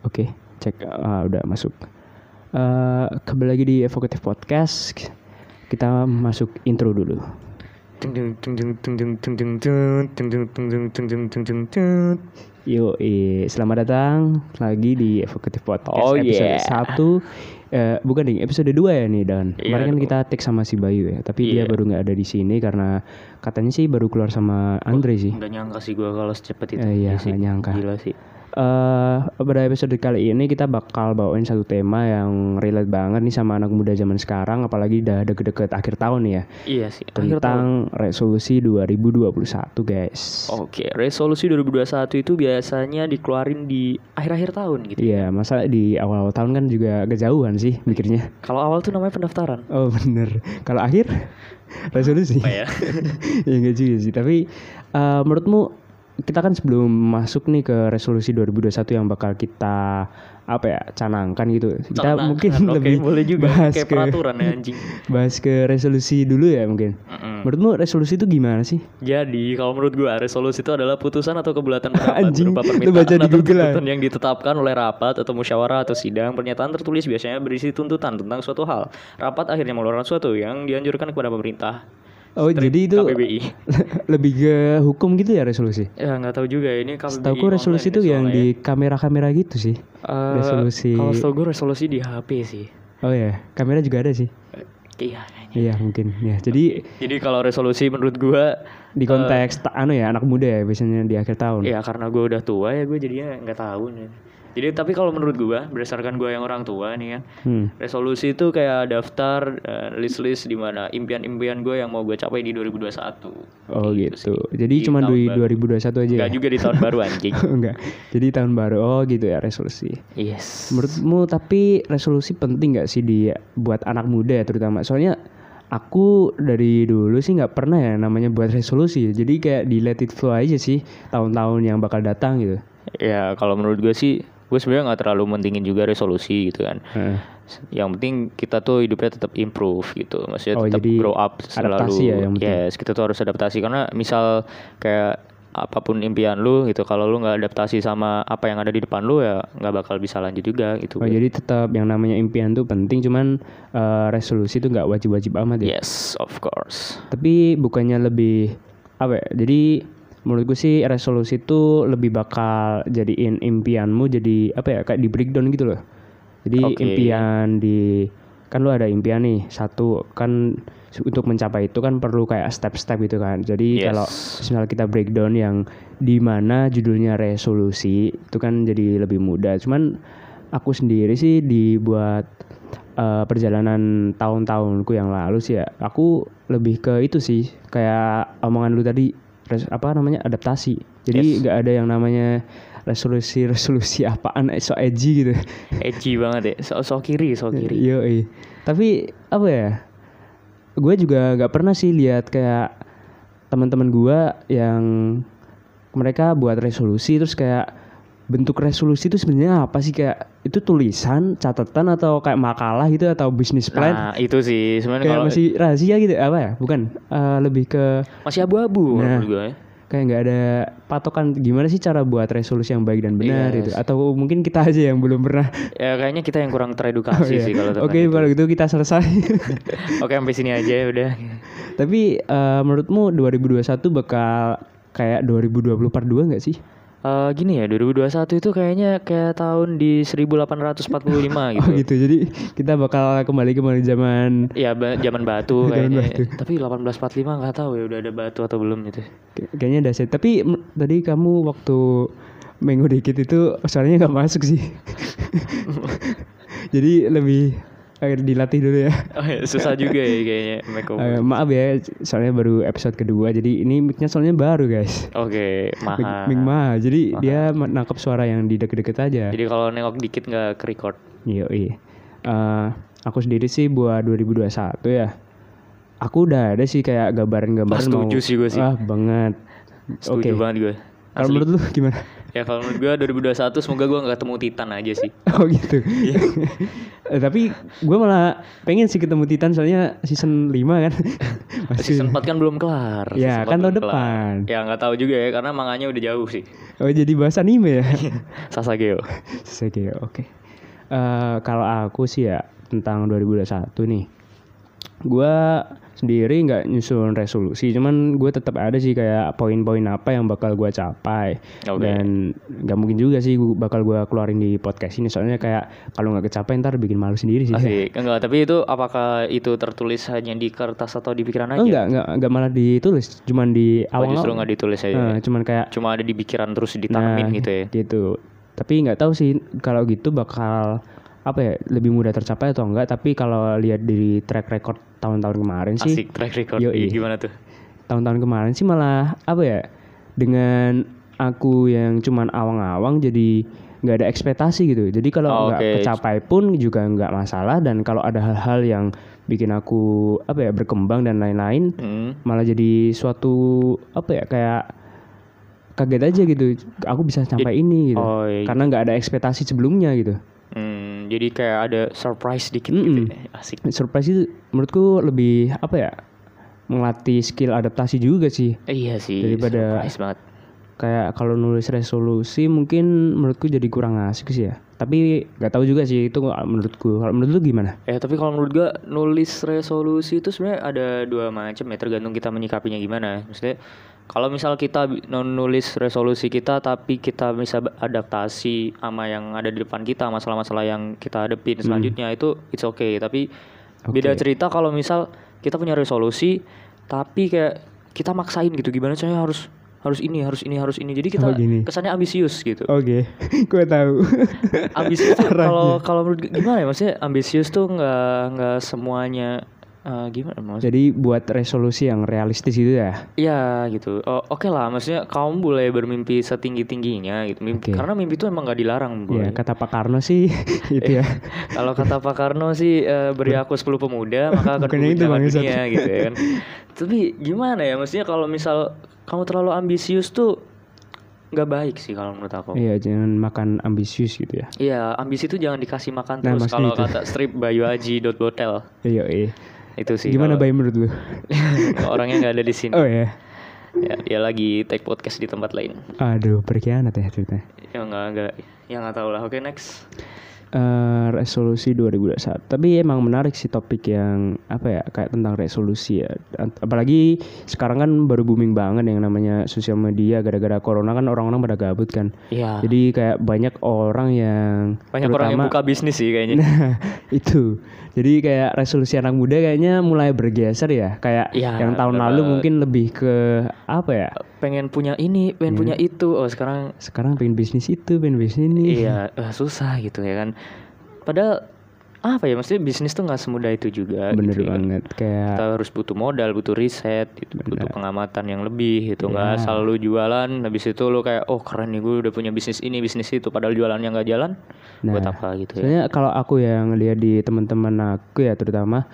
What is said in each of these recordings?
Oke, cek ah, udah masuk. Eh kembali lagi di Evocative Podcast. Kita masuk intro dulu. Yo, selamat datang lagi di Evocative Podcast Oh, episode yeah. 1 eh, bukan nih, episode 2 ya nih Dan. Iya Kemarin kan kita take sama si Bayu ya, tapi dia Iya. baru nggak ada di sini karena katanya sih baru keluar sama Andre sih. Nggak nyangka sih gue kalau secepat itu. Eh, iya, sih. nggak nyangka. Gila sih. Eh pada episode kali ini kita bakal bawain satu tema yang relate banget nih sama anak muda zaman sekarang apalagi udah deket-deket akhir tahun ya Iya sih. akhir tahun. tentang resolusi 2021 guys. Oke, resolusi 2021 itu biasanya dikeluarin di akhir-akhir tahun gitu. Iya, masa di awal tahun kan juga kejauhan sih mikirnya. Kalau awal tuh namanya pendaftaran. Oh bener. Kalau akhir resolusi. Apa ya? ya enggak juga sih. Tapi eh, menurutmu kita kan sebelum masuk nih ke resolusi 2021 yang bakal kita apa ya canangkan gitu. Kita mungkin oke, lebih boleh juga bahas kayak ke peraturan ya anjing. bahas ke resolusi dulu ya mungkin. Mm-mm. Menurutmu resolusi itu gimana sih? Jadi kalau menurut gua resolusi itu adalah putusan atau kebulatan pendapat Anjing, berupa permintaan baca atau tuntutan yang ditetapkan oleh rapat atau musyawarah atau sidang. Pernyataan tertulis biasanya berisi tuntutan tentang suatu hal. Rapat akhirnya mengeluarkan suatu yang dianjurkan kepada pemerintah. Oh, jadi itu KBBI. lebih ke hukum gitu ya resolusi? Ya nggak tahu juga ini KBBI. Setahu resolusi online itu yang soalnya. di kamera-kamera gitu sih. Eh, resolusi. Kalau setahu gue resolusi di HP sih. Oh ya, kamera juga ada sih. Eh, Iya kayaknya. Iya mungkin ya. Jadi Jadi kalau resolusi menurut gua di konteks ta- anu ya anak muda ya biasanya di akhir tahun. ya karena gue udah tua ya gue jadinya nggak tahu nih. Jadi tapi kalau menurut gua berdasarkan gua yang orang tua nih kan, Hmm. resolusi itu kayak daftar eh, list-list di mana impian-impian gue yang mau gue capai di 2021. Oh Gitu gitu. sih. Jadi Di cuma di baru. 2021 aja Enggak ya? juga di tahun baru anjing. Enggak. Jadi tahun baru. Oh gitu ya resolusi. yes. Menurutmu tapi resolusi penting nggak sih di buat anak muda ya terutama? Soalnya aku dari dulu sih nggak pernah ya namanya buat resolusi. Jadi kayak di let it flow aja sih tahun-tahun yang bakal datang gitu. Ya kalau menurut gue sih gue sebenarnya nggak terlalu mentingin juga resolusi gitu kan. Heeh. Yang penting kita tuh hidupnya tetap improve gitu. Maksudnya Oh, tetap grow up selalu. adaptasi ya yang penting. Yes, kita tuh harus adaptasi karena misal kayak apa pun impian lu gitu kalau lu nggak adaptasi sama apa yang ada di depan lu ya nggak bakal bisa lanjut juga gitu. Oh jadi tetap yang namanya impian tuh penting, cuman eh, resolusi tuh nggak wajib-wajib amat ya. Yes, of course. Tapi bukannya lebih apa ya? Jadi menurut gue sih resolusi itu lebih bakal jadiin impianmu jadi apa ya kayak di breakdown gitu loh. Jadi Oke. impian di kan lu ada impian nih satu kan untuk mencapai itu kan perlu kayak step-step gitu kan. Jadi Yes. kalau misalnya kita breakdown yang di mana judulnya resolusi itu kan jadi lebih mudah. Cuman aku sendiri sih dibuat eh, perjalanan tahun-tahunku yang lalu sih ya aku lebih ke itu sih kayak omongan lu tadi res- apa namanya adaptasi jadi Yes. nggak ada yang namanya resolusi resolusi apaan eh, so edgy gitu Edgy banget ya. So, so kiri, so kiri. Yo, tapi apa ya gue juga nggak pernah sih lihat kayak teman-teman gue yang mereka buat resolusi terus kayak bentuk resolusi itu sebenarnya apa sih kayak itu tulisan catatan atau kayak makalah gitu atau bisnis plan Nah, itu sih sebenarnya kayak kalau masih rahasia gitu apa ya bukan Eh, lebih ke masih abu-abu Nah. gue. ya. kayak nggak ada patokan gimana sih cara buat resolusi yang baik dan benar Yes. gitu atau mungkin kita aja yang belum pernah Ya kayaknya kita yang kurang Oh, teredukasi iya. sih kalau oke itu. kalau gitu kita selesai Oke, sampai sini aja ya udah. Tapi eh, menurutmu 2021 bakal kayak 2020 part 2 nggak sih? Eh gini ya, 2021 itu kayaknya kayak tahun di 1845 gitu. Oh gitu. Jadi kita bakal kembali kembali zaman Ya ba- zaman batu Zaman kayaknya. batu. Tapi 1845 nggak tahu ya udah ada batu atau belum gitu. kayak- kayaknya dahsyat. Tapi m- tadi kamu waktu minggu dikit itu soalnya nggak masuk sih. Jadi lebih eh, dilatih dulu ya. Oh ya, susah juga ya kayaknya make over. Eh, maaf ya, soalnya baru episode kedua. Jadi ini mic-nya soalnya baru guys. Oke, mahal. mic mahal. Jadi dia nangkep suara yang di deket-deket aja. Jadi kalau nengok dikit nggak ke record. Iya, iya. Eh, aku sendiri sih buat 2021 ya. Aku udah ada sih kayak gambaran-gambaran Wah, setuju sih gue sih. Ah, banget. Setuju Oke. banget gue. Kalau menurut lu gimana? Ya kalau menurut gue 2021 semoga gue nggak ketemu Titan aja sih. Oh gitu. Iya. Eh, tapi gue malah pengen sih ketemu Titan soalnya season 5 kan. Season 4 kan belum kelar. Ya, kan 4 tahun belum kelar. depan. Ya nggak tahu juga ya karena manganya udah jauh sih. Oh jadi bahas anime ya? Sasageo. Sasageo, oke. Eh, kalau aku sih ya tentang 2021 nih, gua sendiri nggak nyusun resolusi, cuman gue tetap ada sih kayak poin-poin apa yang bakal gua capai Oke. dan nggak mungkin juga sih gua, bakal gua keluarin di podcast ini soalnya kayak kalau nggak kecapai ntar bikin malu sendiri sih. Asik. Enggak, tapi itu apakah itu tertulis hanya di kertas atau di pikiran aja? Oh, enggak, enggak, enggak malah ditulis, cuman di Oh, awal. justru nggak ditulis aja. Eh, cuman kayak Cuma ada di pikiran terus ditanamin Nah, gitu ya. Gitu. Tapi nggak tahu sih kalau gitu bakal apa ya lebih mudah tercapai atau enggak. Tapi kalau lihat dari track record tahun-tahun kemarin sih, Asik track record. Yoi. Gimana tuh? tahun-tahun kemarin sih malah apa ya dengan aku yang cuman awang-awang jadi nggak ada ekspektasi gitu. Jadi kalau Oh, nggak oke. kecapai pun juga nggak masalah. Dan kalau ada hal-hal yang bikin aku apa ya berkembang dan lain-lain, Hmm. malah jadi suatu apa ya kayak kaget aja gitu aku bisa sampai ini gitu Oh, iya. karena nggak ada ekspektasi sebelumnya gitu Hmm, jadi kayak ada surprise dikit Mm-mm. gitu. ya. Asik. surprise itu menurutku lebih apa ya melatih skill adaptasi juga sih iya sih. Daripada- surprise banget. kayak kalau nulis resolusi mungkin menurutku jadi kurang asik sih ya tapi nggak tahu juga sih itu menurutku kalau menurut lu gimana Eh tapi kalau menurut gua nulis resolusi itu sebenarnya ada dua macam ya tergantung kita menyikapinya gimana. Maksudnya kalau misal kita nulis resolusi kita tapi kita bisa adaptasi sama yang ada di depan kita masalah-masalah yang kita hadepin selanjutnya itu it's okay. Tapi beda Oke. cerita kalau misal kita punya resolusi tapi kayak kita maksain gitu gimana caranya harus harus ini harus ini harus ini jadi kita Oh, gini. kesannya ambisius gitu. oke gue tahu ambisius kalau kalau menurut gimana ya maksudnya ambisius tuh nggak nggak semuanya eh, gimana maksudnya jadi buat resolusi yang realistis gitu ya Iya gitu Oh, oke lah maksudnya kamu boleh bermimpi setinggi tingginya gitu mimpi Oke. karena mimpi itu emang nggak dilarang ya boy. kata Pak Karno sih itu ya kalau kata Pak Karno sih eh, beri aku 10 pemuda maka akan itu, dunia gitu ya kan tapi gimana ya maksudnya kalau misal kamu terlalu ambisius tuh nggak baik sih kalau menurut aku Iya jangan makan ambisius gitu ya. Iya, ambisi itu jangan dikasih makan Nah, terus kalau itu. kata strip Bayu Aji dot Botel. Iya iya. Itu sih. Gimana kalau- Bay menurut lu? Orangnya nggak ada di sini. Oh ya. Ya, dia lagi take podcast di tempat lain. Aduh berkhianat ya ceritanya. Ya nggak nggak. Ya nggak tahu lah. Oke next. Eh, resolusi 2021 tapi emang menarik sih topik yang apa ya kayak tentang resolusi ya apalagi sekarang kan baru booming banget yang namanya sosial media gara-gara corona kan orang-orang pada gabut kan Iya. jadi kayak banyak orang yang Banyak orang yang terutama- buka bisnis sih kayaknya. Nah, itu. Jadi kayak resolusi anak muda kayaknya mulai bergeser ya. Kayak Iya, yang tahun lalu mungkin lebih ke apa ya? Pengen punya ini, pengen punya itu. Oh sekarang Sekarang pengen bisnis itu, pengen bisnis ini. iya eh, susah gitu ya kan. Padahal apa ya maksudnya bisnis tuh nggak semudah itu juga. Bener gitu ya kan. banget. Kayak Kita harus butuh modal, butuh riset, gitu, butuh pengamatan yang lebih gitu. Nggak Ya. asal lu jualan, habis itu lu kayak oh keren nih gue udah punya bisnis ini, bisnis itu. Padahal jualannya nggak jalan, buat Nah, apa gitu ya? Soalnya kalau aku yang lihat di teman-teman aku ya terutama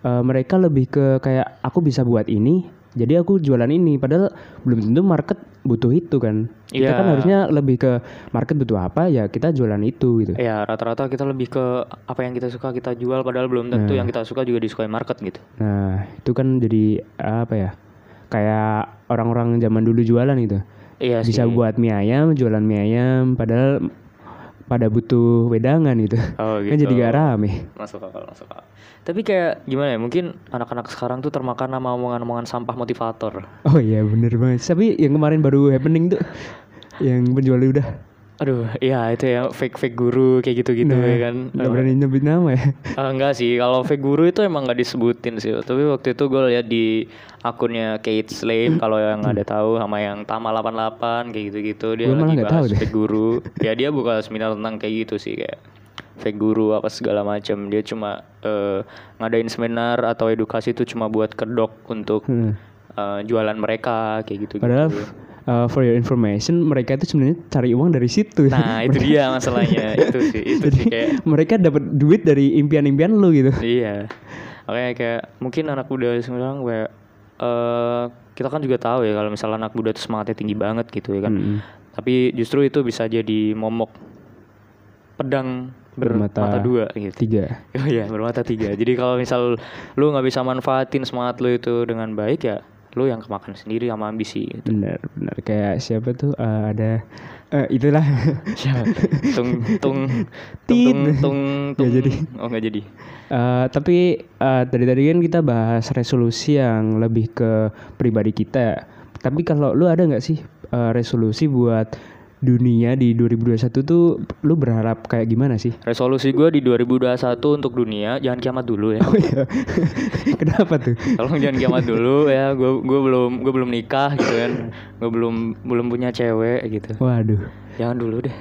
eh, mereka lebih ke kayak aku bisa buat ini, jadi aku jualan ini. Padahal belum tentu market butuh itu kan. Kita Iya. kan harusnya lebih ke market butuh apa ya kita jualan itu gitu. Ya rata-rata kita lebih ke apa yang kita suka kita jual, padahal belum tentu yang kita suka juga disukai market gitu. Nah itu kan jadi apa ya? Kayak orang-orang zaman dulu jualan gitu. Iya Bisa sih. buat mie ayam, jualan mie ayam, padahal pada butuh wedangan gitu. Oh Kan gitu. jadi gak rame. Masuk akal, masuk akal. Tapi kayak gimana ya? Mungkin anak-anak sekarang tuh termakan sama omongan-omongan sampah motivator. Oh iya bener banget. Tapi yang kemarin baru happening tuh yang penjual udah Aduh, iya itu ya fake-fake guru kayak gitu-gitu Nah, ya kan. nggak berani nyebut nama ya. Eh, enggak sih, kalau fake guru itu emang nggak disebutin sih. Tapi waktu itu gue lihat di akunnya Kate Slame kalau yang ada tahu sama yang Tama 88 kayak gitu-gitu dia Gua lagi bahas deh. fake guru. ya dia buka seminar tentang kayak gitu sih kayak fake guru apa segala macam. Dia cuma eh, ngadain seminar atau edukasi itu cuma buat kedok untuk Hmm. eh, jualan mereka kayak gitu. Padahal uh, for your information mereka itu sebenarnya cari uang dari situ. Nah itu dia masalahnya itu sih itu Jadi sih kayak mereka dapat duit dari impian-impian lu gitu. Iya. Oke kayak mungkin anak muda sekarang kayak eh kita kan juga tahu ya kalau misalnya anak muda itu semangatnya tinggi banget gitu ya kan. Mm-mm. Tapi justru itu bisa jadi momok pedang bermata, Bermata dua gitu. Tiga. Oh iya bermata tiga. Jadi kalau misal lu nggak bisa manfaatin semangat lu itu dengan baik ya lu yang kemakan sendiri sama ambisi gitu. benar benar kayak siapa tuh eh, ada eh, itulah Siapa? tung tung tung tung tung jadi. oh nggak jadi Eh, tapi eh, dari tadi kan kita bahas resolusi yang lebih ke pribadi kita. Tapi kalau lu ada nggak sih eh, resolusi buat dunia di 2021 tuh lu berharap kayak gimana sih? resolusi gue di 2021 untuk dunia jangan kiamat dulu ya Oh iya. Kenapa tuh? tolong jangan kiamat dulu ya gue gue belum gue belum nikah gitu kan gue belum belum punya cewek gitu Waduh. jangan dulu deh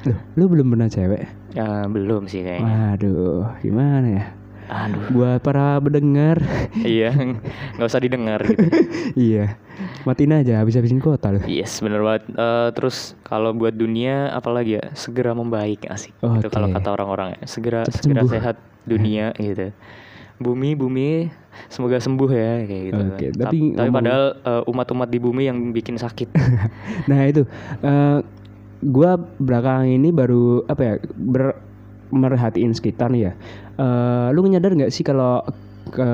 Loh, lu belum pernah cewek? ya belum sih kayaknya Waduh, gimana ya? aduh Buat para pendengar, iya nggak usah didengar gitu iya. Matiin aja habis-habisin kota lu. yes bener banget. Eh, terus kalau buat dunia apalagi ya? Segera membaik asik. Itu kalau Oke. kata orang-orang ya. Segera Cepet segera sembuh. sehat dunia gitu. Bumi bumi semoga sembuh ya kayak gitu. Oke, Ta- tapi tapi ngomong- padahal eh, umat-umat di bumi yang bikin sakit. Nah itu, eh gua belakangan ini baru apa ya ber, merhatiin sekitar nih ya. Eh lu nyadar nggak sih kalau ke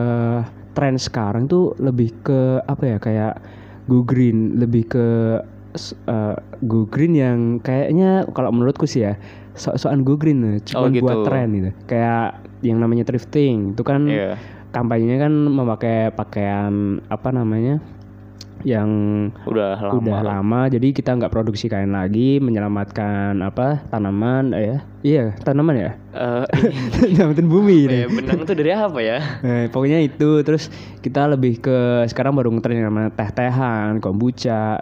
tren sekarang tuh lebih ke apa ya kayak go green, lebih ke eh, go green yang kayaknya kalau menurutku sih ya sok-sokan go green cuma Oh, gitu. buat tren gitu. Kayak yang namanya thrifting itu kan Iya. kampanyenya kan memakai pakaian apa namanya yang udah lama udah lama. Jadi kita nggak produksi kain lagi menyelamatkan apa tanaman eh, ya? Iya tanaman ya? Eh, nyelamatin bumi ini. ya, benang tuh dari apa ya? Eh, pokoknya itu. Terus kita lebih ke sekarang baru ngetren yang namanya teh-tehan kombucha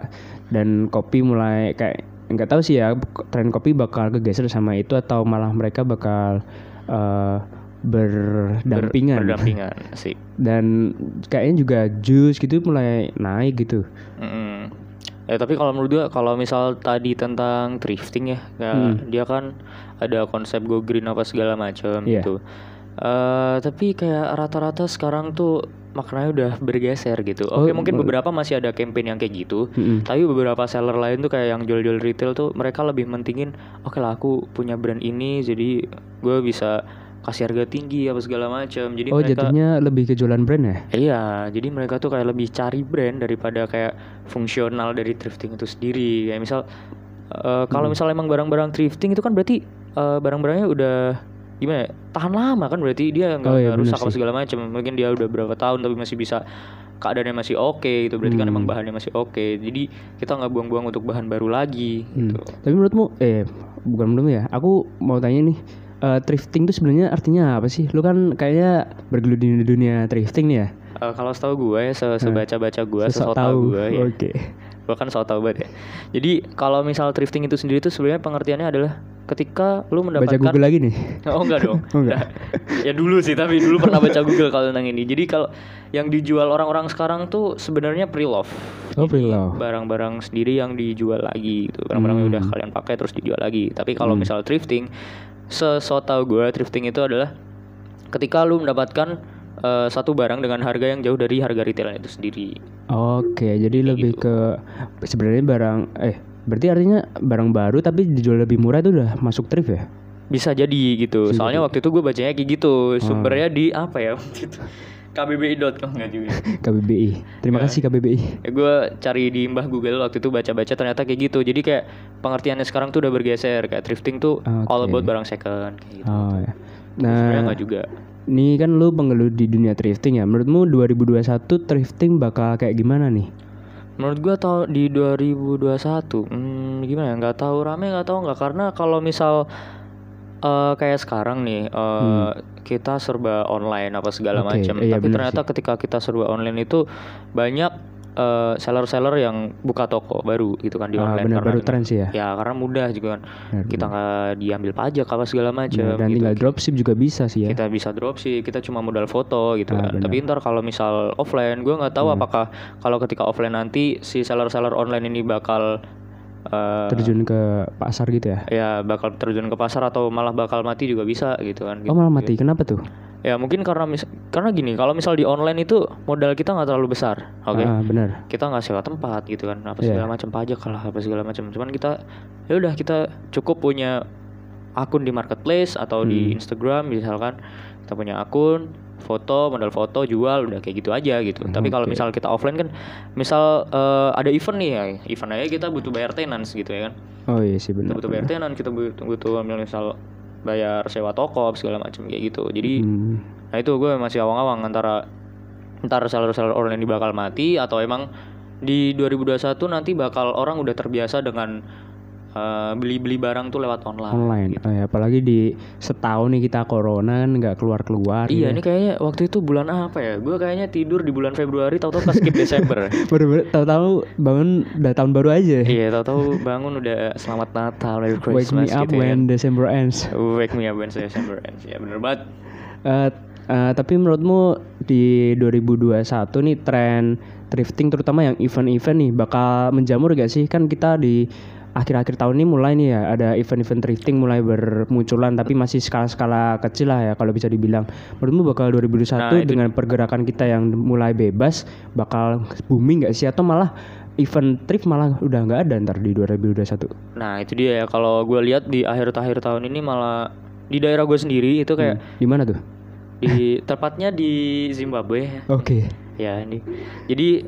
dan kopi mulai kayak nggak tahu sih ya tren kopi bakal kegeser sama itu atau malah mereka bakal eh, berdampingan Ber- berdampingan sih dan kayaknya juga jus gitu mulai naik gitu Mm-mm. Ya tapi kalau menurut gua kalau misal tadi tentang thrifting ya, ya Hmm. dia kan ada konsep go green apa segala macam Iya. gitu. Eh tapi kayak rata-rata sekarang tuh maknanya udah bergeser gitu. Oh, Oke mungkin oh. beberapa masih ada campaign yang kayak gitu. Mm-mm. Tapi beberapa seller lain tuh kayak yang jual-jual retail tuh mereka lebih mentingin oke lah aku punya brand ini jadi gue bisa kasih harga tinggi apa segala macam. Jadi oh mereka jatuhnya lebih ke jualan brand ya Iya, jadi mereka tuh kayak lebih cari brand daripada kayak fungsional dari thrifting itu sendiri. Kayak misal eh, kalau Hmm. misal emang barang-barang thrifting itu kan berarti eh, barang-barangnya udah gimana ya? Tahan lama kan berarti dia nggak Oh, iya, rusak apa segala macam. Mungkin dia udah berapa tahun tapi masih bisa keadaannya masih oke itu berarti kan Hmm. emang bahannya masih oke. Jadi kita nggak buang-buang untuk bahan baru lagi Hmm. gitu. Tapi menurutmu eh bukan menurutmu ya. Aku mau tanya nih eh, thrifting itu sebenarnya artinya apa sih? Lu kan kayaknya bergelut di dunia thrifting nih ya. Eh, kalau setahu gue, se sebaca-baca gue, Sesok sesok tahu gue ya. Oke. gue kan so tau banget ya. Jadi kalau misal thrifting itu sendiri tuh sebenarnya pengertiannya adalah ketika lu Baca mendapatkan Google lagi nih. Oh enggak dong. Oh, enggak. Nah, ya dulu sih tapi dulu pernah baca Google kalau tentang ini. Jadi kalau yang dijual orang-orang sekarang tuh sebenarnya pre-love. Oh, pre-love. Barang-barang sendiri yang dijual lagi gitu. Barang-barang yang Hmm. udah kalian pakai terus dijual lagi. Tapi kalau Hmm. misal thrifting, seso tau gue thrifting itu adalah ketika lu mendapatkan eh, satu barang dengan harga yang jauh dari harga retail itu sendiri. Oke, jadi lebih gitu. ke sebenarnya barang eh berarti artinya barang baru tapi dijual lebih murah itu udah masuk thrift ya? Bisa jadi gitu. Bisa Soalnya jadi. waktu itu gue bacanya kayak gitu. Ah. Sumbernya di apa ya? kbbi.com nggak juga. KBBI. Terima Ya. kasih KBBI. Ya, gue cari di mbah Google waktu itu baca-baca ternyata kayak gitu. Jadi kayak pengertiannya sekarang tuh udah bergeser. Kayak thrifting tuh all Oke. about barang second kayak gitu. Oh ya. Sebenarnya Nah, nggak juga. ini kan lu penggelut di dunia thrifting ya. Menurutmu 2021 thrifting bakal kayak gimana nih? Menurut gua tau di 2021 hmm, gimana ya nggak tahu rame nggak tahu nggak karena kalau misal eh, kayak sekarang nih eh, kita serba online apa segala Hmm. Oke, macam iya tapi bener ternyata ketika kita serba online itu banyak eh, seller-seller yang buka toko baru gitu kan di Ah, online karena baru tren sih ya. ya karena mudah juga kan Benar, kita nggak diambil pajak apa segala macam dan gitu. tinggal dropship juga bisa sih ya. kita bisa dropship kita cuma modal foto gitu Ah, kan benar. tapi ntar kalau misal offline gue nggak tahu Hmm. apakah kalau ketika offline nanti si seller-seller online ini bakal eh, Terjun ke pasar gitu ya. ya bakal terjun ke pasar atau malah bakal mati juga bisa gitu kan Oh malah mati. Kenapa tuh? ya mungkin karena mis karena gini kalau misal di online itu modal kita nggak terlalu besar oke Ah, benar. kita nggak sewa tempat gitu kan apa Iya. segala macam pajak lah apa segala macam cuman kita ya udah kita cukup punya akun di marketplace atau di Hmm. Instagram misalkan kita punya akun foto modal foto jual udah kayak gitu aja gitu tapi kalau misal kita offline kan misal eh, ada event nih ya event aja kita butuh bayar tenants gitu ya kan Oh iya sih kita benar. butuh bayar tenant kita butuh, butuh misal bayar sewa toko segala macam kayak gitu jadi Hmm. nah itu gue masih awang-awang antara ntar seller-seller online ini bakal mati atau emang di 2021 nanti bakal orang udah terbiasa dengan eh, beli-beli barang tuh lewat online. online. Oh, ya, apalagi di setahun nih kita corona kan nggak keluar keluar. Iya, ini kayaknya waktu itu bulan apa ya? Gue kayaknya tidur di bulan Februari, tahu-tahu ke skip Desember. Baru-baru tahu-tahu bangun udah tahun baru aja. iya, tahu-tahu bangun udah selamat Natal, Merry Wake me Christmas up gitu ya. when December ends. Wake me up when December ends. Ya bener banget. Eh, eh, tapi menurutmu di 2021 nih tren thrifting terutama yang event-event nih bakal menjamur gak sih? Kan kita di akhir-akhir tahun ini mulai nih ya ada event-event thrifting mulai bermunculan tapi masih skala-skala kecil lah ya kalau bisa dibilang. Menurutmu bakal 2021 Nah, itu- dengan pergerakan kita yang mulai bebas bakal booming gak sih atau malah event thrift malah udah nggak ada ntar di 2021? Nah, itu dia ya. Kalau gue lihat di akhir-akhir tahun ini malah di daerah gue sendiri itu kayak Hmm, Di mana tuh? di tepatnya di Zimbabwe Oke. ya ini jadi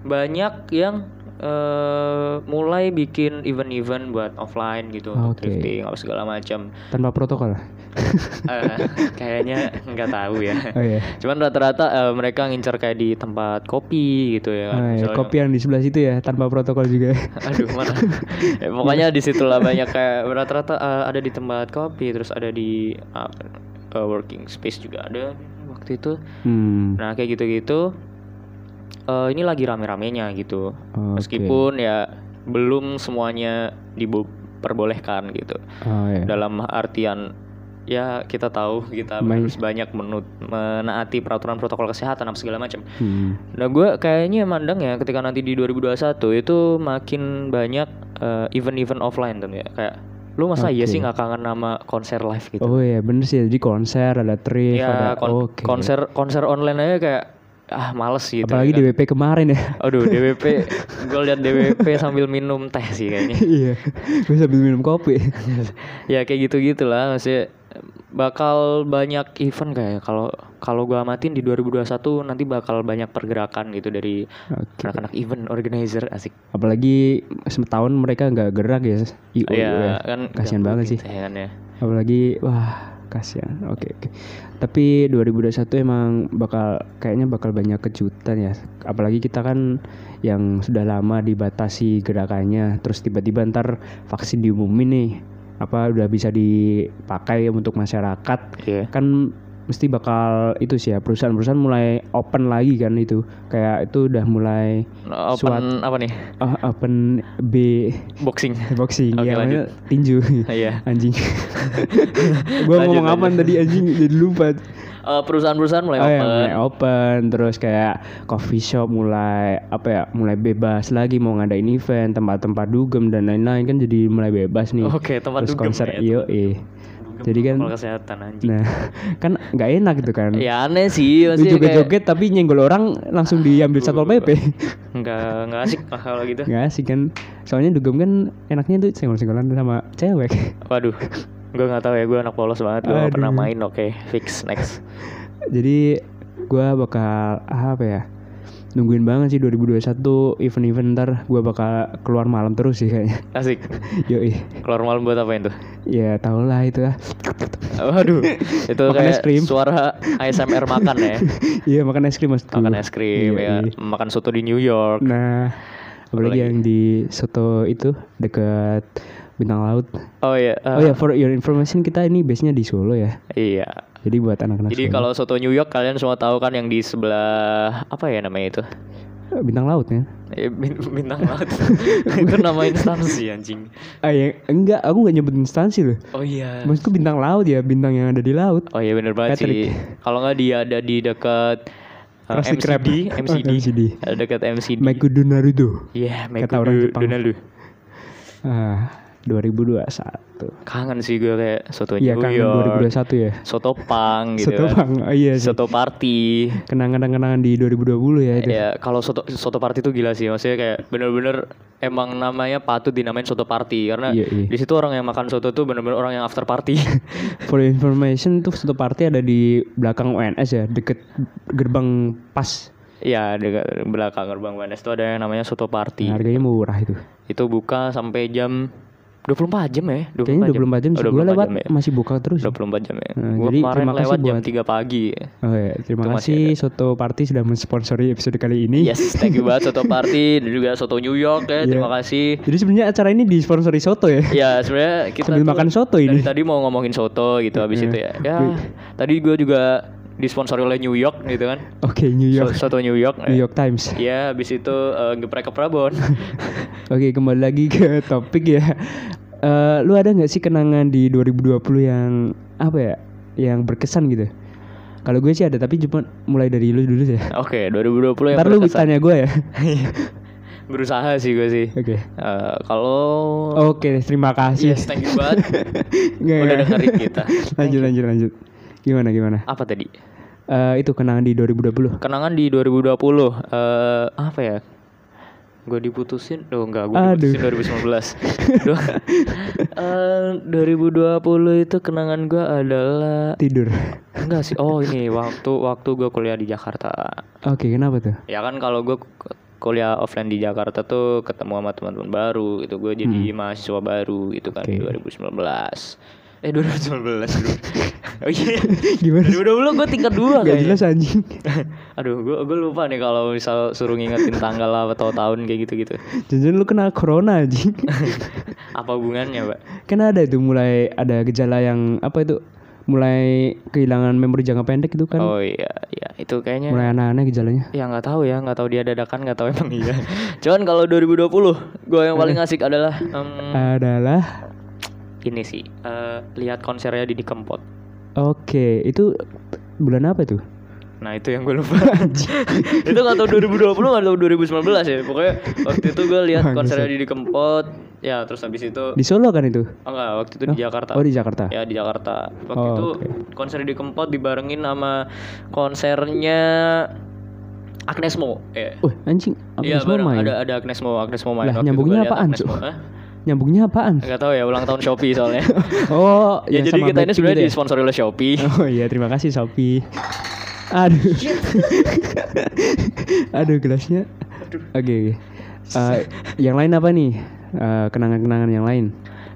banyak yang eh, mulai bikin event-event buat offline gitu untuk Oke. thrifting apa segala macam Tanpa protokol. Eh, kayaknya nggak tahu ya Oh iya. cuman rata-rata eh, mereka ngincar kayak di tempat kopi gitu ya kan Ah, ya, Misalnya- kopi yang di sebelah situ ya tanpa protokol juga. aduh mana Ya, pokoknya di situlah banyak kayak rata-rata eh, ada di tempat kopi terus ada di apa, eh, working space juga ada waktu itu Hmm. Nah kayak gitu-gitu eh, ini lagi rame-ramenya gitu. Oke. Meskipun ya belum semuanya diperbolehkan gitu. Oh ya. Dalam artian ya kita tahu kita Main- harus banyak menut, menaati peraturan protokol kesehatan apa segala macam. Hmm. Nah gue kayaknya mandang ya ketika nanti di 2021 itu makin banyak eh, event-event offline tuh ya kayak lu masa iya Oke. sih nggak kangen nama konser live gitu? Oh iya bener sih jadi konser ada thrift ya ada kon- oke. konser konser online aja kayak ah males gitu. Apalagi kan. DWP kemarin ya. Aduh DWP Gue liat DWP sambil minum teh sih kayaknya iya. Gue sambil minum kopi. Ya kayak gitu-gitu lah Maksudnya Bakal banyak event kayak Kalau kalau gue amatin di 2021 Nanti bakal banyak pergerakan gitu Dari anak-anak event organizer Asik Apalagi setahun mereka nggak gerak ya. IO Iya ya. kan Kasihan banget sih. kan ya Apalagi wah kasihan. Oke oke. Tapi 2021 emang bakal kayaknya bakal banyak kejutan ya. Apalagi kita kan yang sudah lama dibatasi gerakannya, terus tiba-tiba ntar vaksin diumumin nih, apa udah bisa dipakai untuk masyarakat, Iya kan mesti bakal itu sih ya perusahaan-perusahaan mulai open lagi kan itu. Kayak itu udah mulai Open Suat- apa nih? Ah, open B. Boxing. Boxing Oke, ya lanjut. tinju. Iya. Anjing. Gua Lanjut, ngomong apa tadi anjing? Jadi lupa. Eh, Perusahaan-perusahaan mulai oh ya open. mulai open. Terus kayak coffee shop mulai apa ya mulai bebas lagi. Mau ngadain event tempat-tempat dugem dan lain-lain kan jadi mulai bebas nih. Oke tempat terus dugem konser ya, iyo eh jadi kan kesehatan anjing. Nah kan nggak enak gitu kan. Ya aneh sih lu maksudnya kayak- joget-joget tapi nyenggol orang langsung diambil satpol pp nggak nggak asik lah kalau gitu. Nggak sih kan. Soalnya dugem kan enaknya tuh senggol-senggolan sama cewek. Waduh gue nggak tahu ya gue anak polos banget gue pernah main oke fix next. Jadi gua bakal apa ya nungguin banget sih 2021 event-event ntar gua bakal keluar malam terus sih kayaknya. Asik. Yoi. Keluar malam buat apain tuh ya tau lah itu lah. Waduh itu Makan es kayak krim. suara ASMR makan ya? Iya makan es krim maksudku makan es krim Iya, ya. Makan soto di New York. Nah apalagi Apalagi? yang di soto itu dekat bintang laut oh iya eh, oh ya for your information kita ini base nya di Solo ya iya jadi buat anak-anak jadi Solo. kalau soto New York kalian semua tahu kan yang di sebelah apa ya namanya itu Eh, bintang laut ya Eh, bin- bintang laut itu nama instansi anjing ah ya enggak aku nggak nyebut instansi loh oh iya maksudku bintang laut ya bintang yang ada di laut Oh iya bener banget Patrick. sih. Kalau nggak dia ada di dekat uh, Krusty Krab. MCD, Oh, MCD, MCD. Ada dekat MCD. Maikudu Naruto Iya, orang Jepang. Donald. Ah, 2021. Kangen sih gue kayak soto Iya kangen York, 2021 ya. soto pang gitu Soto kan. Bang. Oh, iya sih. Soto party. Kenangan-kenangan di 2020 ya itu. Ya kalau soto soto party itu gila sih, maksudnya kayak bener-bener emang namanya patut dinamain soto party karena Iya, iya. di situ orang yang makan soto tuh bener-bener orang yang after party. For information tuh Soto Party ada di belakang UNS ya, deket gerbang pas. Iya dekat belakang gerbang Wanes itu ada yang namanya soto party. Harganya murah itu. Itu buka sampai jam 24 jam ya? 24 Kayaknya 24 jam, Oh, sih. Gue 24 lewat jam ya? masih buka terus. 24 jam ya. Nah, Gua jadi kemarin terima kasih lewat jam buat- 3 pagi. Oh ya, terima Itu kasih Soto Party sudah mensponsori episode kali ini. Yes, thank you banget soto party dan juga soto New York ya. Iya. Terima kasih. Jadi sebenarnya acara ini disponsori Soto ya. Ya sebenarnya kita Sambil makan soto ini. tadi mau ngomongin soto gitu habis Iya. itu ya. Ya tadi gue juga disponsori oleh New York gitu kan. Oke, New So- York. soto New York. New York Times. Ya habis itu eh, geprek ke Prabon. Oke, kembali lagi ke topik ya. Eh, lu ada nggak sih kenangan di 2020 yang apa ya? Yang berkesan gitu? Kalau gue sih ada, tapi cuma mulai dari lu dulu ya. Oke, 2020 yang Ntar lu berkesan. tanya gue ya. Berusaha sih gue sih. Oke. Eh, kalau Oke, terima kasih. Yes, thank you banget. Udah dengerin kita. lanjut, lanjut, lanjut. Gimana, gimana? Apa tadi? Eh, itu kenangan di 2020. Kenangan di 2020 eh apa ya? Gue diputusin, oh enggak, gue diputusin 2019. Duh. Eh, 2020 itu kenangan gue adalah Tidur. enggak sih. Oh ini waktu waktu gue kuliah di Jakarta. Oke, kenapa tuh? Ya kan kalau gue kuliah offline di Jakarta tuh ketemu sama teman-teman baru, itu gue jadi mahasiswa baru gitu kan Hmm. Oke. 2019. Eh 2019 dulu. oh iya. Gimana? 2020 gue tingkat dua Gak jelas anjing. Aduh, gue gue lupa nih kalau misal suruh ngingetin tanggal atau tahun kayak gitu-gitu. Jangan lu kena corona anjing. Apa hubungannya, Pak? kan ada itu mulai ada gejala yang apa itu? Mulai kehilangan memori jangka pendek itu kan. Oh iya, iya itu kayaknya Mulai aneh-aneh gejalanya. ya nggak tahu ya, nggak tahu dia dadakan, nggak tahu emang iya. Cuman kalau 2020, gue yang paling asik adalah em, Adalah ini sih, eh, lihat konsernya Didi Kempot. Oke, itu bulan apa itu? Nah itu yang gue lupa Itu gak tau 2020 gak tau 2019 ya Pokoknya waktu itu gue lihat konsernya Didi Kempot Ya terus habis itu Di Solo kan itu? Oh enggak waktu itu di Jakarta Oh, di Jakarta. Ya di Jakarta Waktu Oh, itu oke. konser Didi Kempot dibarengin sama konsernya Agnes Mo ya. Wah, anjing. Iya Agnes Mo bareng main. ada ada Agnes Mo Agnes Mo main Lah, Waktu nyambungnya apaan. Hah? Nyambungnya apaan? Nggak tahu ya ulang tahun Shopee soalnya Oh, Ya yang jadi kita ini sebenarnya gitu ya? disponsori oleh Shopee Oh iya, terima kasih Shopee. Aduh. Aduh, gelasnya. Oke, oke. Eh, yang lain apa nih? Eh, kenangan-kenangan yang lain.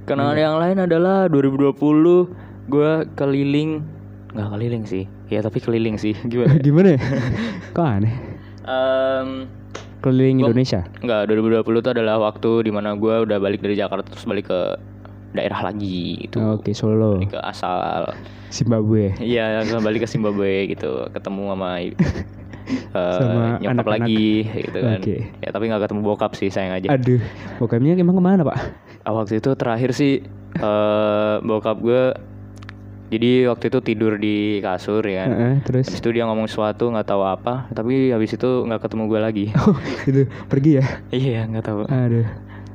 Kenangan Iya. yang lain adalah 2020 gue keliling nggak keliling sih ya tapi keliling sih gimana ya? Gimana ya? Kok aneh? Em, Keliling Gua- Indonesia. Enggak, 2020 itu adalah waktu di mana gue udah balik dari Jakarta terus balik ke daerah lagi gitu. Oke, Solo. Balik ke asal. Zimbabwe. Iya, balik ke Zimbabwe gitu, ketemu sama eh, Sama nyokap anak-anak. lagi gitu kan. Oke. Ya tapi nggak ketemu bokap sih sayang aja. Aduh, bokapnya emang ke mana pak? Ah, waktu itu terakhir sih eh bokap gue jadi waktu itu tidur di kasur ya. Heeh, terus? Habis itu dia ngomong sesuatu nggak tahu apa, tapi habis itu nggak ketemu gue lagi. Oh, itu pergi ya? iya, nggak tahu. Aduh,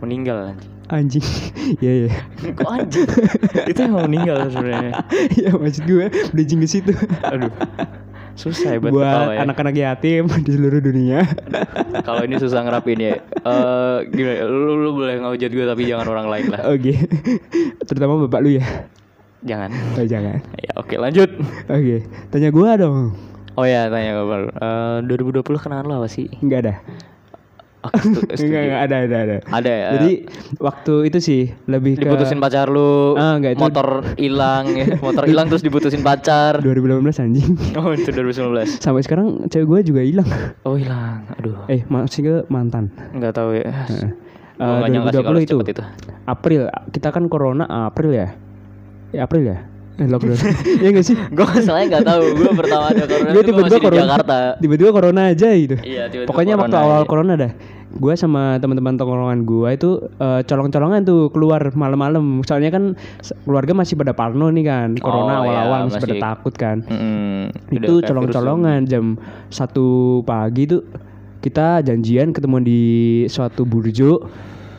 Meninggal anjing. anjing. Iya iya. Kok anjing? itu yang mau meninggal sebenarnya. Ya maksud gue bridging ke situ. Aduh. Susah ya buat, Buat ya. anak-anak yatim di seluruh dunia. Kalau ini susah ngerapin ya. Eh gimana? Lu, lu boleh ngehujat gue tapi jangan orang lain lah. Oke. Terutama bapak lu ya. Jangan. Oh jangan. Ya oke lanjut. Oke, tanya gua dong. Oh ya tanya gue baru. Eh 2020 kenangan lo apa sih? Enggak ada. Oke, stu- setuju. Enggak, enggak ada, ada, ada. Ada ya. Jadi waktu itu sih lebih ke diputusin pacar lu, Ah, enggak, itu- motor hilang ya. Motor hilang terus diputusin pacar. 2018 anjing. Oh itu 2019. Sampai sekarang cewek gue juga hilang. Oh hilang. Aduh. Eh, maksudnya mantan. Nggak tahu ya. Heeh. Gua sih kalau 2020 itu. itu. April. Kita kan corona April ya? Ya April ya? Eh, lockdown. Iya enggak sih? Gue masalahnya nggak tahu. Gue pertama ada corona Gue tiba-tiba corona. Jakarta. Tiba-tiba corona aja gitu. Iya tiba-tiba Pokoknya waktu corona awal aja. corona dah. Gue sama teman-teman tongkrongan gue itu eh, colong-colongan tuh keluar malam-malam. Soalnya kan keluarga masih pada parno nih kan. Corona Oh, iya, awal-awal masih, pada takut kan. Udah itu colong-colongan jam satu pagi tuh kita janjian ketemuan di suatu burjo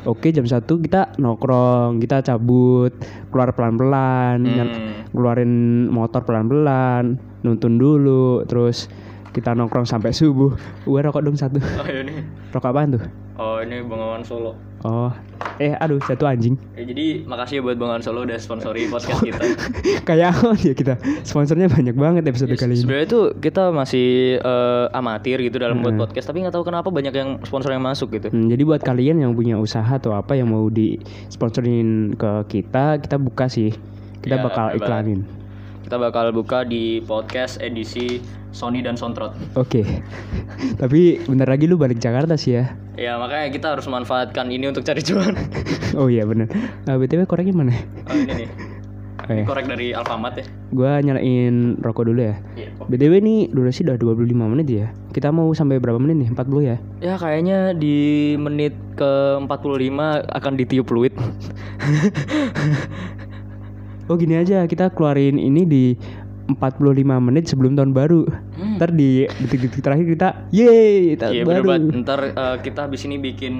oke jam satu kita nongkrong kita cabut keluar pelan-pelan Hmm. keluarin motor pelan-pelan nuntun dulu terus kita nongkrong sampai subuh gue rokok dong satu Oh ini. rokok apaan tuh Oh ini Bengawan Solo. oh eh aduh satu anjing. Ya, jadi makasih ya buat Bengawan Solo udah sponsori podcast kita. kayak apa ya kita? Sponsornya banyak banget episode kali ini. Sebenarnya tuh kita masih eh, amatir gitu dalam buat podcast, tapi nggak tahu kenapa banyak yang sponsor yang masuk gitu. Hmm, jadi buat kalian yang punya usaha atau apa yang mau di sponsorin ke kita kita buka sih. Kita Ya, bakal iklanin. Kita bakal buka di podcast edisi Sony dan Sontrot. oke tapi bentar lagi lu balik Jakarta sih ya Ya makanya kita harus manfaatkan ini untuk cari cuan. oh iya bener nah, btw koreknya mana Oh ini nih. Oh, Ini iya. korek dari Alfamart ya. Gua nyalain rokok dulu ya. Iya. BTW nih durasi udah 25 menit ya. Kita mau sampai berapa menit nih? 40 ya? Ya kayaknya di menit ke 45 akan ditiup fluid. Oh gini aja, kita keluarin ini di 45 menit sebelum tahun baru. Hmm. Ntar di detik-detik terakhir kita, yeay, tahun Iya bener baru. banget. Ntar eh, kita habis ini bikin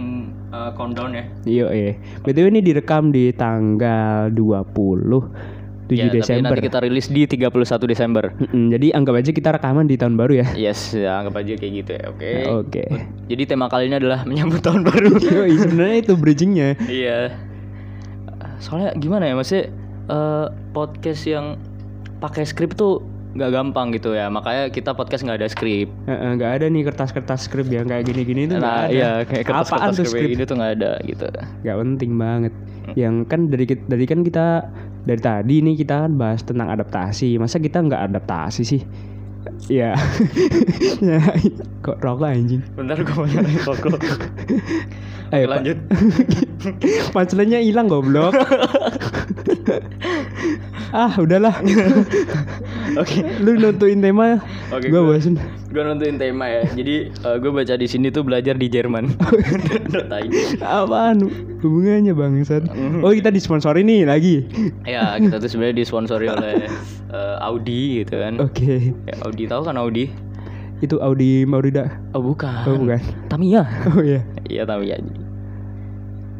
eh, countdown ya. Iya, iya. BTW ini direkam di tanggal 20 7 Ya, tapi Desember. nanti kita rilis di 31 Desember. Mm-mm, jadi anggap aja kita rekaman di tahun baru ya. Yes, ya, anggap aja kayak gitu ya. Oke. Oke. Jadi tema kali ini adalah menyambut tahun baru. Yoi, sebenarnya itu bridgingnya. iya. Soalnya gimana ya maksudnya eh, podcast yang pakai skrip tuh nggak gampang gitu ya. Makanya kita podcast nggak ada skrip. Nggak ada nih kertas-kertas skrip yang kayak gini-gini itu nggak Nah, ada. iya kayak kertas-kertas tuh skrip skrip? ini tuh nggak ada gitu. Gak penting banget. Yang kan dari dari kan kita dari tadi nih kita kan bahas tentang adaptasi. Masa kita nggak adaptasi sih? Ya. Kok rokok anjing? Bentar gue mau nyalain rokok. Ayo Oke, lanjut. Punchline-nya hilang goblok. ah, udahlah. Oke. Lu nentuin tema. Oke, gua gua- bosen. Gue nontonin tema ya. Jadi gue baca di sini tuh belajar di Jerman. Apaan hubungannya bangsat? Mhm. Oh, kita disponsori nih lagi. ya kita tuh sebenarnya disponsori oleh eh, Audi gitu kan. Oke. Ya, Audi tahu kan Audi? Itu Audi Maurida. Oh bukan. Oh, bukan. Tamiya. Oh iya. Iya Tamiya.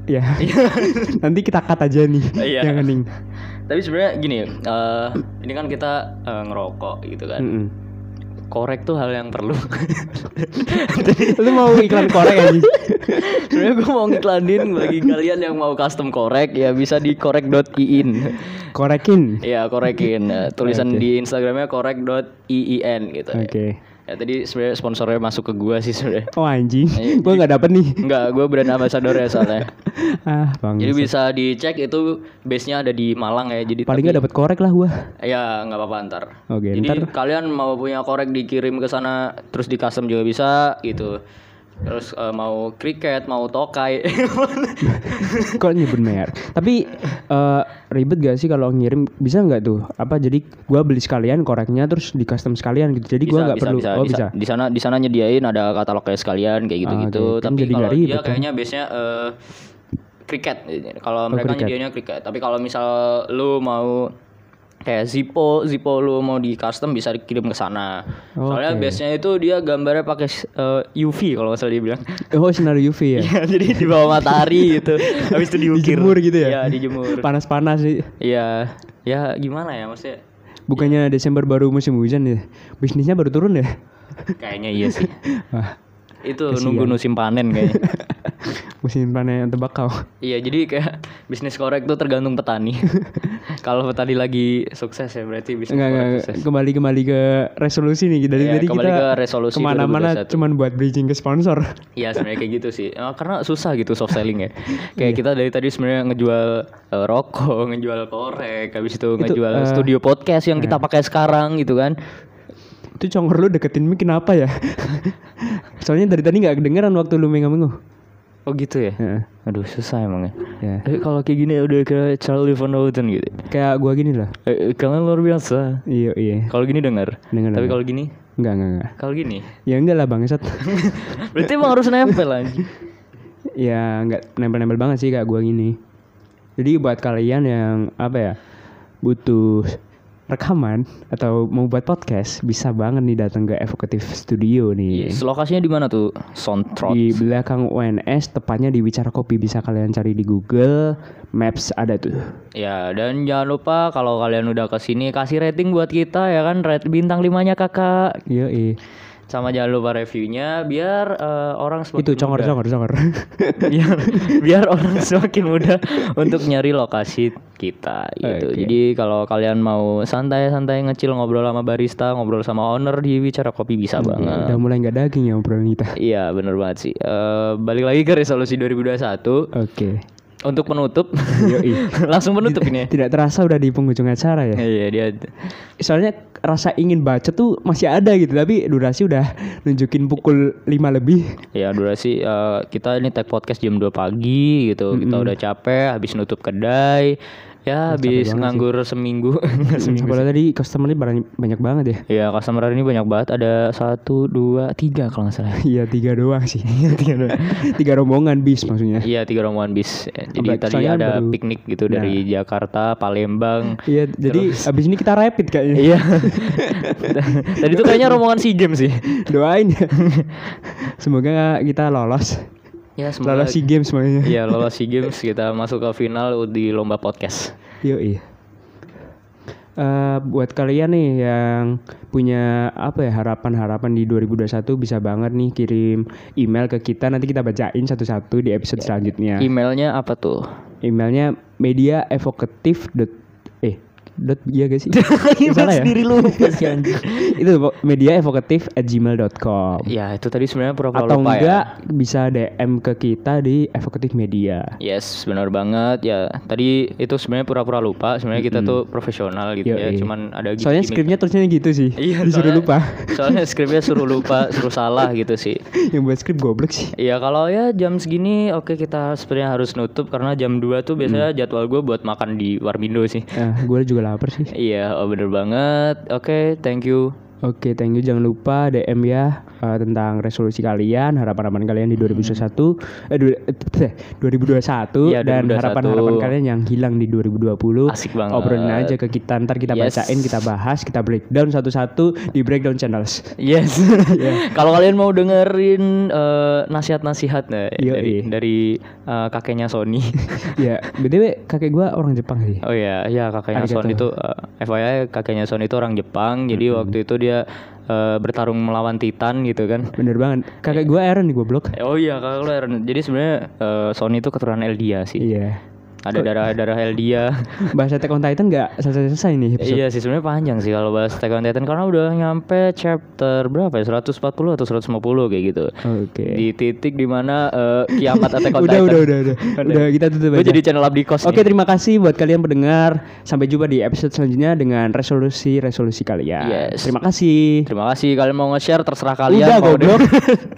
Ya. Nanti kita cut aja nih. Iya. Yang hening. Tapi sebenarnya gini, eh, ini kan kita eh, ngerokok gitu kan. Mm-mm. Korek tuh hal yang perlu. Lu mau iklan korek aja? sebenarnya gue mau ngiklanin bagi kalian yang mau custom korek ya bisa di korek.iin. Korekin. Ya korekin tulisan di Instagramnya korek.iin gitu. Oke. Ya tadi sebenarnya sponsornya masuk ke gua sih sebenarnya. Oh anjing. Iya, Gua nggak dapet nih. Enggak, gua brand ambassador ya soalnya. Ah, bang. Jadi bisa dicek itu base-nya ada di Malang ya. Jadi Paling nggak dapet korek lah gua. Ya nggak apa-apa ntar. Oke, Jadi ntar kalian mau punya korek dikirim ke sana terus di custom juga bisa gitu. Terus eh, mau cricket, mau tokai. kok nyebut merek. Tapi eh, ribet gak sih kalau ngirim? Bisa nggak tuh? Apa jadi gua beli sekalian koreknya terus di custom sekalian gitu. Jadi gua nggak perlu. oh bisa. Di sana di sana nyediain ada katalognya sekalian kayak gitu-gitu. oke. Kan Tapi jadi kalau nggak ribet dia kan? kayaknya base-nya eh, cricket. Kalau mereka Oh, cricket. nyediainnya cricket. Tapi kalau misal lu mau kayak Zippo, Zippo lu mau di custom bisa dikirim ke sana. Soalnya Oke. base-nya itu dia gambarnya pakai eh, UV kalau nggak salah dia bilang. Oh sinar UV ya. Iya, jadi di bawah matahari gitu. Habis itu diukir. Dijemur gitu ya? Iya, dijemur. Panas-panas sih. Iya. Ya gimana ya maksudnya? Bukannya Desember baru musim hujan ya? Bisnisnya baru turun ya? Kayaknya iya sih. Itu Kasihan. nunggu musim panen kayaknya. musim panen tembakau. iya, jadi kayak bisnis korek tuh tergantung petani. Kalau petani lagi sukses ya berarti bisnis Enggak, korek enggak, sukses. kembali kembali ke resolusi nih dari Iya, tadi kita ke resolusi ke mana-mana 2021. cuman buat bridging ke sponsor. Iya sebenarnya kayak gitu sih. Eh, karena susah gitu soft selling ya. Kayak kita dari tadi sebenarnya ngejual eh, rokok, ngejual korek, habis itu ngejual eh, studio podcast yang kita pakai sekarang gitu kan. Itu congor lu deketin mic kenapa ya? Soalnya dari tadi nggak kedengeran waktu lu mengo-mengo. Oh gitu ya. Heeh. Aduh susah emang ya. Ya. Eh, kalau kayak gini udah kayak Charlie Van Houten gitu. Kayak gua gini lah. Eh, eh, kalian luar biasa. Iya, iya. Kalau gini dengar. Dengar, Tapi kalau gini, Enggak, enggak, enggak. kalau gini. Ya enggak lah bangsat. Berarti emang harus nempel anjing. ya enggak nempel-nempel banget sih kayak gua gini. Jadi buat kalian yang apa ya? butuh rekaman atau mau buat podcast bisa banget nih datang ke Evocative Studio nih. Yes, lokasinya di mana tuh? Soundtrot. Di belakang UNS, tepatnya di Wicara Kopi bisa kalian cari di Google Maps ada tuh. Ya, dan jangan lupa kalau kalian udah ke sini kasih rating buat kita ya kan, rate bintang limanya kakak. Iya, Sama jangan lupa reviewnya biar eh, orang semakin Itu congor mudah. congor congor. biar biar orang semakin mudah untuk nyari lokasi kita gitu. Oke. Jadi kalau kalian mau santai-santai ngecil ngobrol sama barista, ngobrol sama owner di bicara kopi bisa banget. Udah mulai nggak daging ya obrolan kita. Iya bener banget sih. Eh, balik lagi ke resolusi 2021 Oke. untuk menutup. Yoi. Langsung menutup ini. ya? Tidak terasa udah di penghujung acara ya. Iya dia. Soalnya rasa ingin baca tuh masih ada gitu, tapi durasi udah nunjukin pukul 5 lebih. Ya durasi eh, kita ini tag podcast jam 2 pagi gitu. Kita udah capek habis nutup kedai. Ya habis nganggur seminggu. Nggak seminggu Padahal tadi customernya banyak, banyak banget ya. Ya customer hari ini banyak banget ada satu dua tiga kalau nggak salah. Iya tiga doang sih. tiga doang. tiga rombongan bis maksudnya. Iya tiga rombongan bis. Jadi tadi ada baru- piknik gitu dari Jakarta, Palembang. Iya, jadi abis ini kita rapid kayaknya. Iya. tadi tuh kayaknya rombongan si game sih. Doain ya. Semoga kita lolos. Ya semoga. Lolos SEA Games semuanya. Iya lolos si games kita masuk ke final di lomba podcast. Yo iya. Eh, buat kalian nih yang punya apa ya harapan-harapan di 2021 bisa banget nih kirim email ke kita nanti kita bacain satu-satu di episode selanjutnya. Emailnya apa tuh? Emailnya media evocative dot iya gak sih? Salah ya? lu si anjing. Itu media evocative at gmail.com Ya itu tadi sebenarnya pura-pura atau lupa enggak ya. bisa DM ke kita di evocative media. Yes, benar banget ya. Tadi itu sebenarnya pura-pura lupa. Sebenarnya kita tuh profesional gitu ya. Yoi. Cuman ada Soalnya gimmick- skripnya tulisannya gitu sih. Iya, Disuruh soalnya- lupa. Soalnya skripnya suruh lupa, suruh salah gitu sih. yang buat skrip goblok sih. Iya kalau ya jam segini oke kita sebenarnya harus nutup karena jam 2 tuh biasanya jadwal gue buat makan di Warmindo sih. Nah, gue juga lapar sih. Iya, oh bener banget. Oke, thank you. Oke, thank you. Jangan lupa DM ya eh, tentang resolusi kalian, harapan-harapan kalian di 2021, eh, du- eh, 2021 Iya, dan 2021. harapan-harapan kalian yang hilang di 2020. Asik banget. Obrolin aja ke kita, ntar kita Yes. bacain, kita bahas, kita breakdown satu-satu di breakdown channels. Yes. Kalau kalian mau dengerin eh, nasihat-nasihat nah, Yoi. dari dari eh, kakeknya Sony. ya, btw kakek gua orang Jepang sih. oh iya, ya kakeknya Arigato. Sony itu eh, FYI kakeknya Sony itu orang Jepang. Jadi waktu itu dia eh, bertarung melawan Titan gitu kan. Bener banget. Kakek gua Aaron nih goblok. Oh iya, kakak lu Aaron. Jadi sebenarnya eh, Sony itu keturunan Eldia sih. Iya. Ada darah-darah Eldia. Bahas Attack on Titan nggak selesai-selesai nih episode. Iya sih sebenarnya panjang sih kalau bahas Attack on Titan karena udah nyampe chapter berapa ya 140 atau 150 kayak gitu. Oke. Di titik di mana eh, kiamat Attack on Udah, Titan. udah, udah, udah. Udah, kita tutup aja. jadi channel abdi kos. Oke nih. terima kasih buat kalian pendengar Sampai jumpa di episode selanjutnya dengan resolusi-resolusi kalian Yes. Terima kasih Terima kasih kalian mau nge-share terserah kalian Udah mau goblok